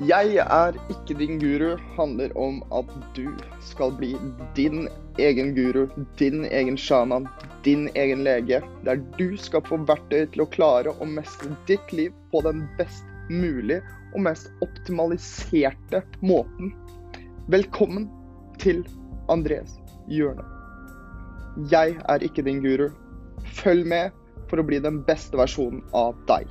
Jeg er ikke din guru handler om at du skal bli din egen guru, din egen sjaman, din egen lege. Der du skal få verktøy til å klare å mestre ditt liv på den best mulige og mest optimaliserte måten. Velkommen til Andres hjørne. Jeg er ikke din guru. Følg med for å bli den beste versjonen av deg.